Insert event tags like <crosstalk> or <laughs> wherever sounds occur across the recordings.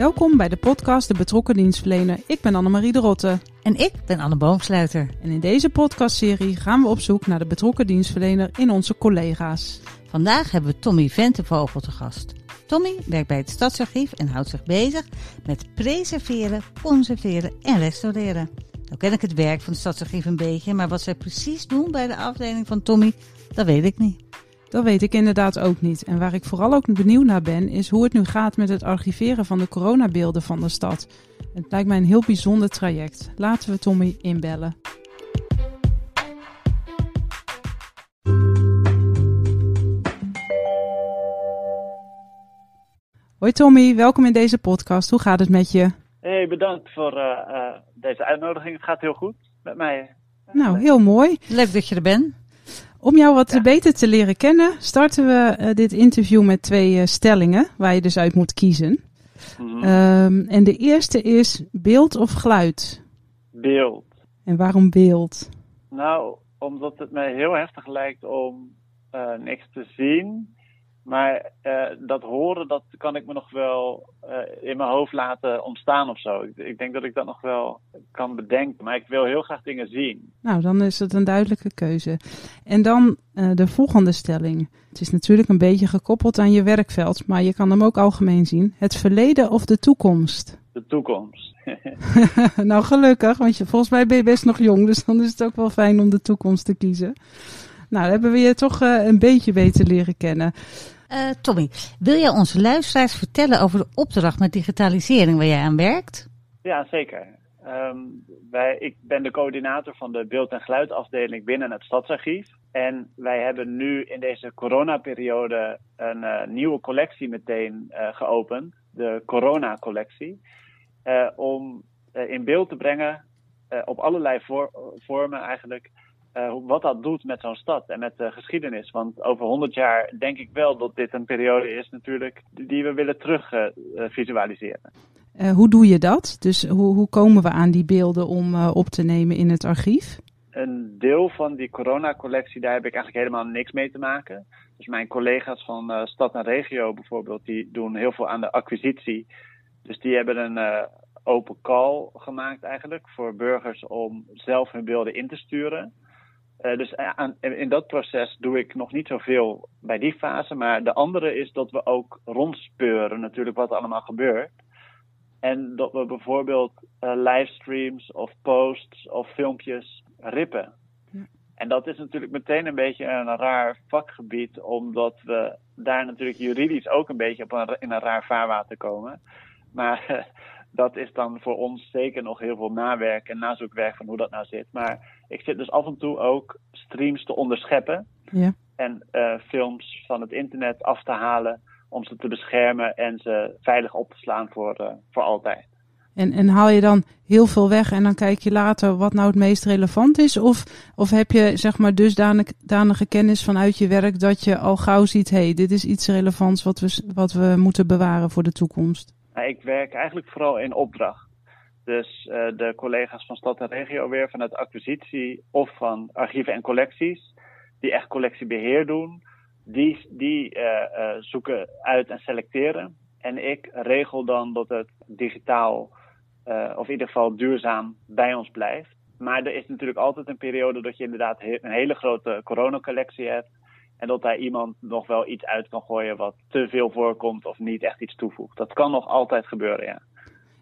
Welkom bij de podcast De Betrokken Dienstverlener. Ik ben Annemarie de Rotte. En ik ben Anne Boomsluiter. En in deze podcastserie gaan we op zoek naar de betrokken dienstverlener in onze collega's. Vandaag hebben we Tommy Ventevogel te gast. Tommy werkt bij het Stadsarchief en houdt zich bezig met preserveren, conserveren en restaureren. Nou ken ik het werk van het Stadsarchief een beetje, maar wat zij precies doen bij de afdeling van Tommy, dat weet ik niet. Dat weet ik inderdaad ook niet. En waar ik vooral ook benieuwd naar ben, is hoe het nu gaat met het archiveren van de coronabeelden van de stad. Het lijkt mij een heel bijzonder traject. Laten we Tommy inbellen. Hoi Tommy, welkom in deze podcast. Hoe gaat het met je? Hey, bedankt voor uh, uh, deze uitnodiging. Het gaat heel goed met mij. Nou, heel mooi. Leuk dat je er bent. Om jou wat ja. beter te leren kennen, starten we uh, dit interview met twee stellingen waar je dus uit moet kiezen. Mm -hmm. um, en de eerste is beeld of geluid? Beeld. En waarom beeld? Nou, omdat het mij heel heftig lijkt om niks te zien. Maar uh, dat horen, dat kan ik me nog wel uh, in mijn hoofd laten ontstaan of zo. Ik, ik, denk dat ik dat nog wel kan bedenken. Maar ik wil heel graag dingen zien. Nou, dan is het een duidelijke keuze. En dan uh, de volgende stelling. Het is natuurlijk een beetje gekoppeld aan je werkveld, maar je kan hem ook algemeen zien. Het verleden of de toekomst? De toekomst. <laughs> <laughs> nou, gelukkig, want je, volgens mij ben je best nog jong, dus dan is het ook wel fijn om de toekomst te kiezen. Nou, dan hebben we je toch uh, een beetje beter leren kennen. Uh, Tommy, wil jij onze luisteraars vertellen over de opdracht met digitalisering waar jij aan werkt? Ja, zeker. Um, wij, ik ben de coördinator van de beeld- en geluidafdeling binnen het Stadsarchief. En wij hebben nu in deze coronaperiode een uh, nieuwe collectie meteen uh, geopend, de Corona-collectie. om in beeld te brengen, op allerlei voor, vormen eigenlijk, uh, wat dat doet met zo'n stad en met de geschiedenis. Want over 100 jaar denk ik wel dat dit een periode is natuurlijk die we willen terug uh, visualiseren. Uh, hoe doe je dat? Dus hoe, hoe komen we aan die beelden om op te nemen in het archief? Een deel van die coronacollectie, daar heb ik eigenlijk helemaal niks mee te maken. Dus mijn collega's van Stad en Regio bijvoorbeeld, die doen heel veel aan de acquisitie. Dus die hebben een open call gemaakt eigenlijk voor burgers om zelf hun beelden in te sturen. Uh, dus aan, in dat proces doe ik nog niet zoveel bij die fase. Maar de andere is dat we ook rondspeuren natuurlijk wat er allemaal gebeurt. En dat we bijvoorbeeld uh, livestreams of posts of filmpjes rippen. Ja. En dat is natuurlijk meteen een beetje een raar vakgebied, omdat we daar natuurlijk juridisch ook een beetje op een, in een raar vaarwater komen. Maar <laughs> dat is dan voor ons zeker nog heel veel nawerk en nazoekwerk van hoe dat nou zit. Maar ik zit dus af en toe ook streams te onderscheppen. Ja. En uh, films van het internet af te halen om ze te beschermen en ze veilig op te slaan voor, uh, voor altijd. En, en haal je dan heel veel weg en dan kijk je later wat nou het meest relevant is? Of, of heb je zeg maar dusdanige kennis vanuit je werk dat je al gauw ziet, hé, hey, dit is iets relevants wat we, wat we moeten bewaren voor de toekomst? Ik werk eigenlijk vooral in opdracht. Dus uh, de collega's van Stad en Regio weer vanuit acquisitie of van archieven en collecties, die echt collectiebeheer doen, die, die uh, uh, zoeken uit en selecteren. En ik regel dan dat het digitaal, of in ieder geval duurzaam, bij ons blijft. Maar er is natuurlijk altijd een periode dat je inderdaad een hele grote coronacollectie hebt. En dat daar iemand nog wel iets uit kan gooien wat te veel voorkomt of niet echt iets toevoegt. Dat kan nog altijd gebeuren, ja.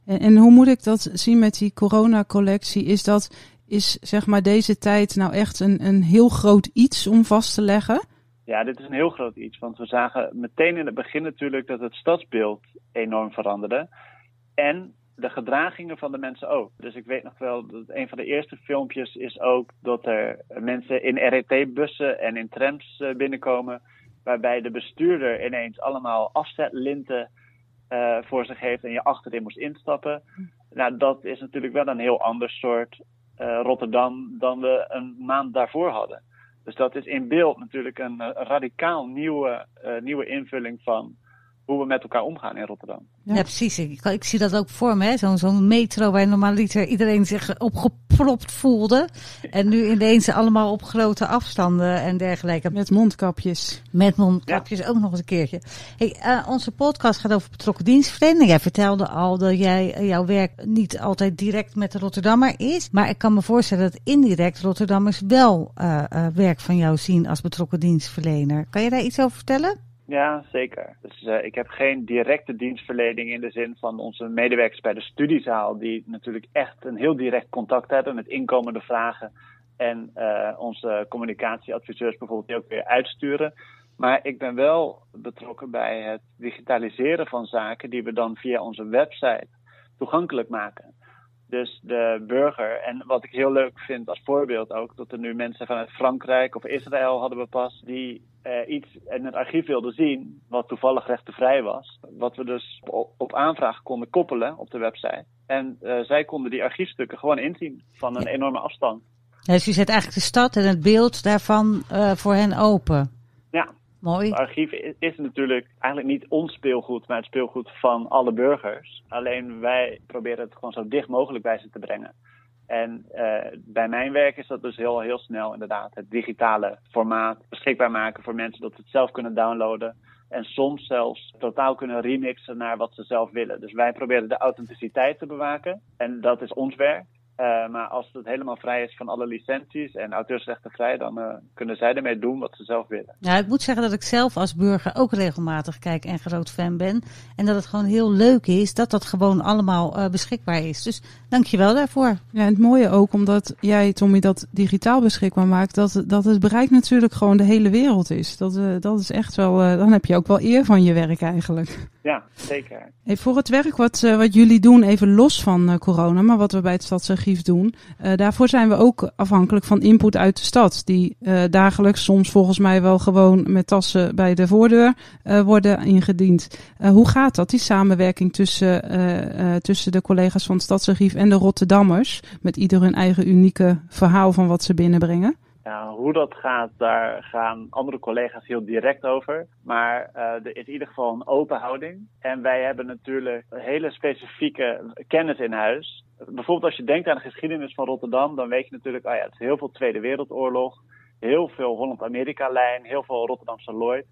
En, en hoe moet ik dat zien met die coronacollectie? Is dat, is zeg maar deze tijd nou echt een, een heel groot iets om vast te leggen? Ja, dit is een heel groot iets. Want we zagen meteen in het begin natuurlijk dat het stadsbeeld enorm veranderde. En de gedragingen van de mensen ook. Dus ik weet nog wel dat een van de eerste filmpjes is ook dat er mensen in RET-bussen en in trams binnenkomen. Waarbij de bestuurder ineens allemaal afzetlinten eh, voor zich heeft en je achterin moest instappen. Nou, dat is natuurlijk wel een heel ander soort eh, Rotterdam dan we een maand daarvoor hadden. Dus dat is in beeld natuurlijk een, eh, radicaal nieuwe, eh, nieuwe invulling van hoe we met elkaar omgaan in Rotterdam. Ja, precies. Ik, ik zie dat ook voor me. hè. Zo'n zo'n metro waar normaliter iedereen zich opgepropt voelde. En nu ineens allemaal op grote afstanden en dergelijke. Met mondkapjes. Met mondkapjes ook nog eens een keertje. Hey, eh, onze podcast gaat over betrokken dienstverlening. Jij vertelde al dat jij, eh, jouw werk niet altijd direct met de Rotterdammer is. Maar ik kan me voorstellen dat indirect Rotterdammers wel eh, eh, werk van jou zien als betrokken dienstverlener. Kan je daar iets over vertellen? Ja, zeker. Dus eh, ik heb geen directe dienstverlening in de zin van onze medewerkers bij de studiezaal, die natuurlijk echt een heel direct contact hebben met inkomende vragen. En eh, onze communicatieadviseurs bijvoorbeeld die ook weer uitsturen. Maar ik ben wel betrokken bij het digitaliseren van zaken die we dan via onze website toegankelijk maken. Dus de burger, en wat ik heel leuk vind als voorbeeld ook, dat er nu mensen vanuit Frankrijk of Israël hadden we pas, die eh, iets in het archief wilden zien, wat toevallig rechtenvrij was. Wat we dus op, op aanvraag konden koppelen op de website. En eh, zij konden die archiefstukken gewoon inzien van een enorme afstand. Ja, dus je zet eigenlijk de stad en het beeld daarvan eh, voor hen open. Ja, Het archief is, is natuurlijk eigenlijk niet ons speelgoed, maar het speelgoed van alle burgers. Alleen wij proberen het gewoon zo dicht mogelijk bij ze te brengen. En eh, bij mijn werk is dat dus heel, heel snel inderdaad het digitale formaat beschikbaar maken voor mensen dat ze het zelf kunnen downloaden. En soms zelfs totaal kunnen remixen naar wat ze zelf willen. Dus wij proberen de authenticiteit te bewaken. En dat is ons werk. Uh, maar als het helemaal vrij is van alle licenties en auteursrechtenvrij, dan uh, kunnen zij ermee doen wat ze zelf willen. Ja, ik moet zeggen dat ik zelf als burger ook regelmatig kijk en groot fan ben. En dat het gewoon heel leuk is dat dat gewoon allemaal uh, beschikbaar is. Dus dank je wel daarvoor. Ja, en het mooie ook, omdat jij, Tommy, dat digitaal beschikbaar maakt, dat, dat het bereik natuurlijk gewoon de hele wereld is. Dat, dat is echt wel, dan heb je ook wel eer van je werk eigenlijk. Ja, zeker. Voor het werk wat, wat jullie doen, even los van corona, maar wat we bij het Stadsarchief doen. Uh, daarvoor zijn we ook afhankelijk van input uit de stad. Die dagelijks, soms volgens mij wel gewoon met tassen bij de voordeur worden ingediend. hoe gaat dat, die samenwerking tussen, tussen de collega's van het Stadsarchief en de Rotterdammers? Met ieder hun eigen unieke verhaal van wat ze binnenbrengen. Hoe dat gaat, daar gaan andere collega's heel direct over. Maar uh, er is in ieder geval een open houding. En wij hebben natuurlijk hele specifieke kennis in huis. Bijvoorbeeld als je denkt aan de geschiedenis van Rotterdam, dan weet je natuurlijk, oh ja, het is heel veel Tweede Wereldoorlog, heel veel Holland-Amerika-lijn, heel veel Rotterdamse Lloyd.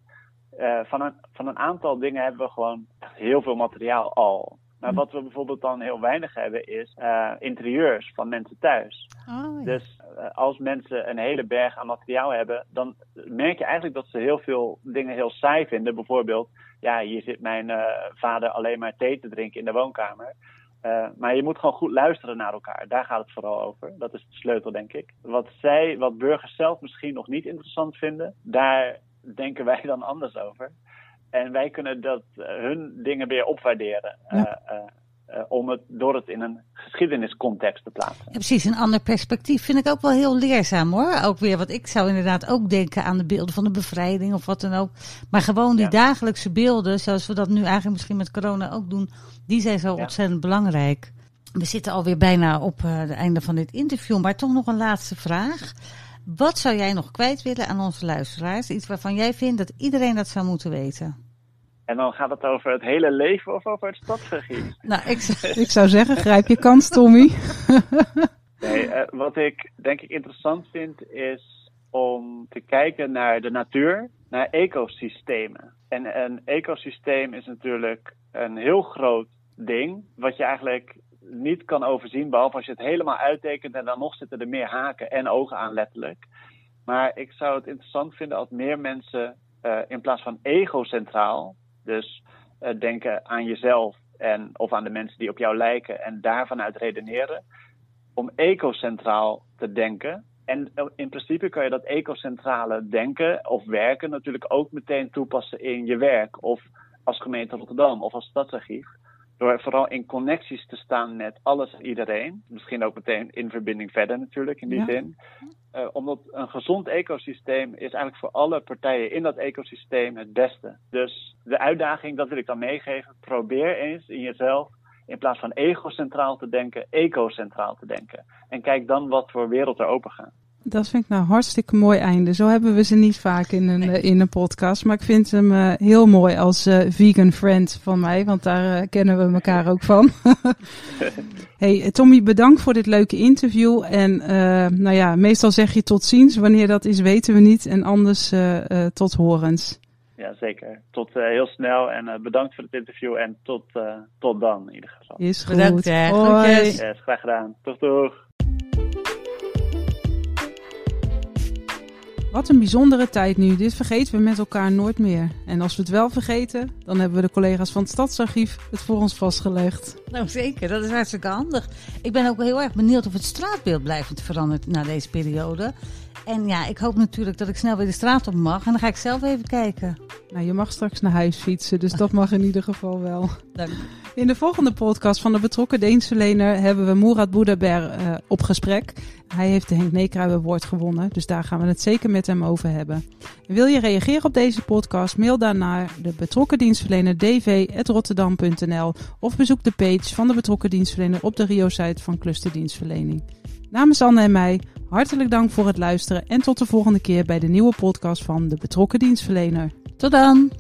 Uh, van, een, van een aantal dingen hebben we gewoon heel veel materiaal al. Maar wat we bijvoorbeeld dan heel weinig hebben is uh, interieurs van mensen thuis. Oh, ja. Dus uh, als mensen een hele berg aan materiaal hebben, dan merk je eigenlijk dat ze heel veel dingen heel saai vinden. Bijvoorbeeld, ja, hier zit mijn uh, vader alleen maar thee te drinken in de woonkamer. maar je moet gewoon goed luisteren naar elkaar. Daar gaat het vooral over. Dat is de sleutel, denk ik. Wat zij, wat burgers zelf misschien nog niet interessant vinden, daar denken <laughs> wij dan anders over. En wij kunnen dat, uh, hun dingen weer opwaarderen. Ja. Uh, uh, om het, door het in een geschiedeniscontext te plaatsen. Ja, precies, een ander perspectief vind ik ook wel heel leerzaam hoor. Ook weer, wat ik zou inderdaad ook denken aan de beelden van de bevrijding of wat dan ook. Maar gewoon die Ja. dagelijkse beelden, zoals we dat nu eigenlijk misschien met corona ook doen, die zijn zo Ja. ontzettend belangrijk. We zitten alweer bijna op uh, het einde van dit interview, maar toch nog een laatste vraag. Wat zou jij nog kwijt willen aan onze luisteraars? Iets waarvan jij vindt dat iedereen dat zou moeten weten? En dan gaat het over het hele leven of over het stadsarchief. <laughs> Nou, ik, Ik zou zeggen, grijp je kans, Tommy. <laughs> Nee, uh, wat ik denk ik interessant vind is om te kijken naar de natuur, naar ecosystemen. En een ecosysteem is natuurlijk een heel groot ding, wat je eigenlijk niet kan overzien, behalve als je het helemaal uittekent en dan nog zitten er meer haken en ogen aan letterlijk. Maar ik zou het interessant vinden als meer mensen uh, in plaats van egocentraal, dus uh, denken aan jezelf en, of aan de mensen die op jou lijken en daarvan uit redeneren, om ecocentraal te denken. En in principe kan je dat ecocentrale denken of werken natuurlijk ook meteen toepassen in je werk of als gemeente Rotterdam of als stadsarchief. Door vooral in connecties te staan met alles en iedereen. Misschien ook meteen in verbinding verder natuurlijk in die Ja. zin. Eh, omdat een gezond ecosysteem is eigenlijk voor alle partijen in dat ecosysteem het beste. Dus de uitdaging, dat wil ik dan meegeven. Probeer eens in jezelf in plaats van egocentraal te denken, ecocentraal te denken. En kijk dan wat voor wereld er open gaat. Dat vind ik nou hartstikke mooi einde. Zo hebben we ze niet vaak in een, in een podcast. Maar ik vind hem eh, heel mooi als eh, vegan friend van mij. Want daar eh, kennen we elkaar ook van. <laughs> hey, Tommy, bedankt voor dit leuke interview. En eh, nou ja, meestal zeg je tot ziens. Wanneer dat is, weten we niet. En anders eh, eh, tot horens. Ja, zeker. Tot eh, heel snel en eh, bedankt voor het interview en tot, eh, tot dan in ieder geval. Is goed. Bedankt, hè. Hoi. Yes, graag gedaan. Toch, toch. Wat een bijzondere tijd nu. Dit vergeten we met elkaar nooit meer. En als we het wel vergeten, dan hebben we de collega's van het Stadsarchief het voor ons vastgelegd. Nou zeker, dat is hartstikke handig. Ik ben ook heel erg benieuwd of het straatbeeld blijvend verandert na deze periode. En ja, ik hoop natuurlijk dat ik snel weer de straat op mag. En dan ga ik zelf even kijken. Nou, je mag straks naar huis fietsen, dus dat mag in ieder geval wel. Dank. In de volgende podcast van de betrokken dienstverlener hebben we Murat Boedaber eh, op gesprek. Hij heeft de Henk Neekruij Award gewonnen, dus daar gaan we het zeker met hem over hebben. En wil je reageren op deze podcast? Mail dan naar de betrokken dienstverlener dv.rotterdam.nl of bezoek de page van de betrokken dienstverlener op de Rio-site van Cluster Dienstverlening. Namens Anne en mij, hartelijk dank voor het luisteren en tot de volgende keer bij de nieuwe podcast van de betrokken dienstverlener. Tot dan!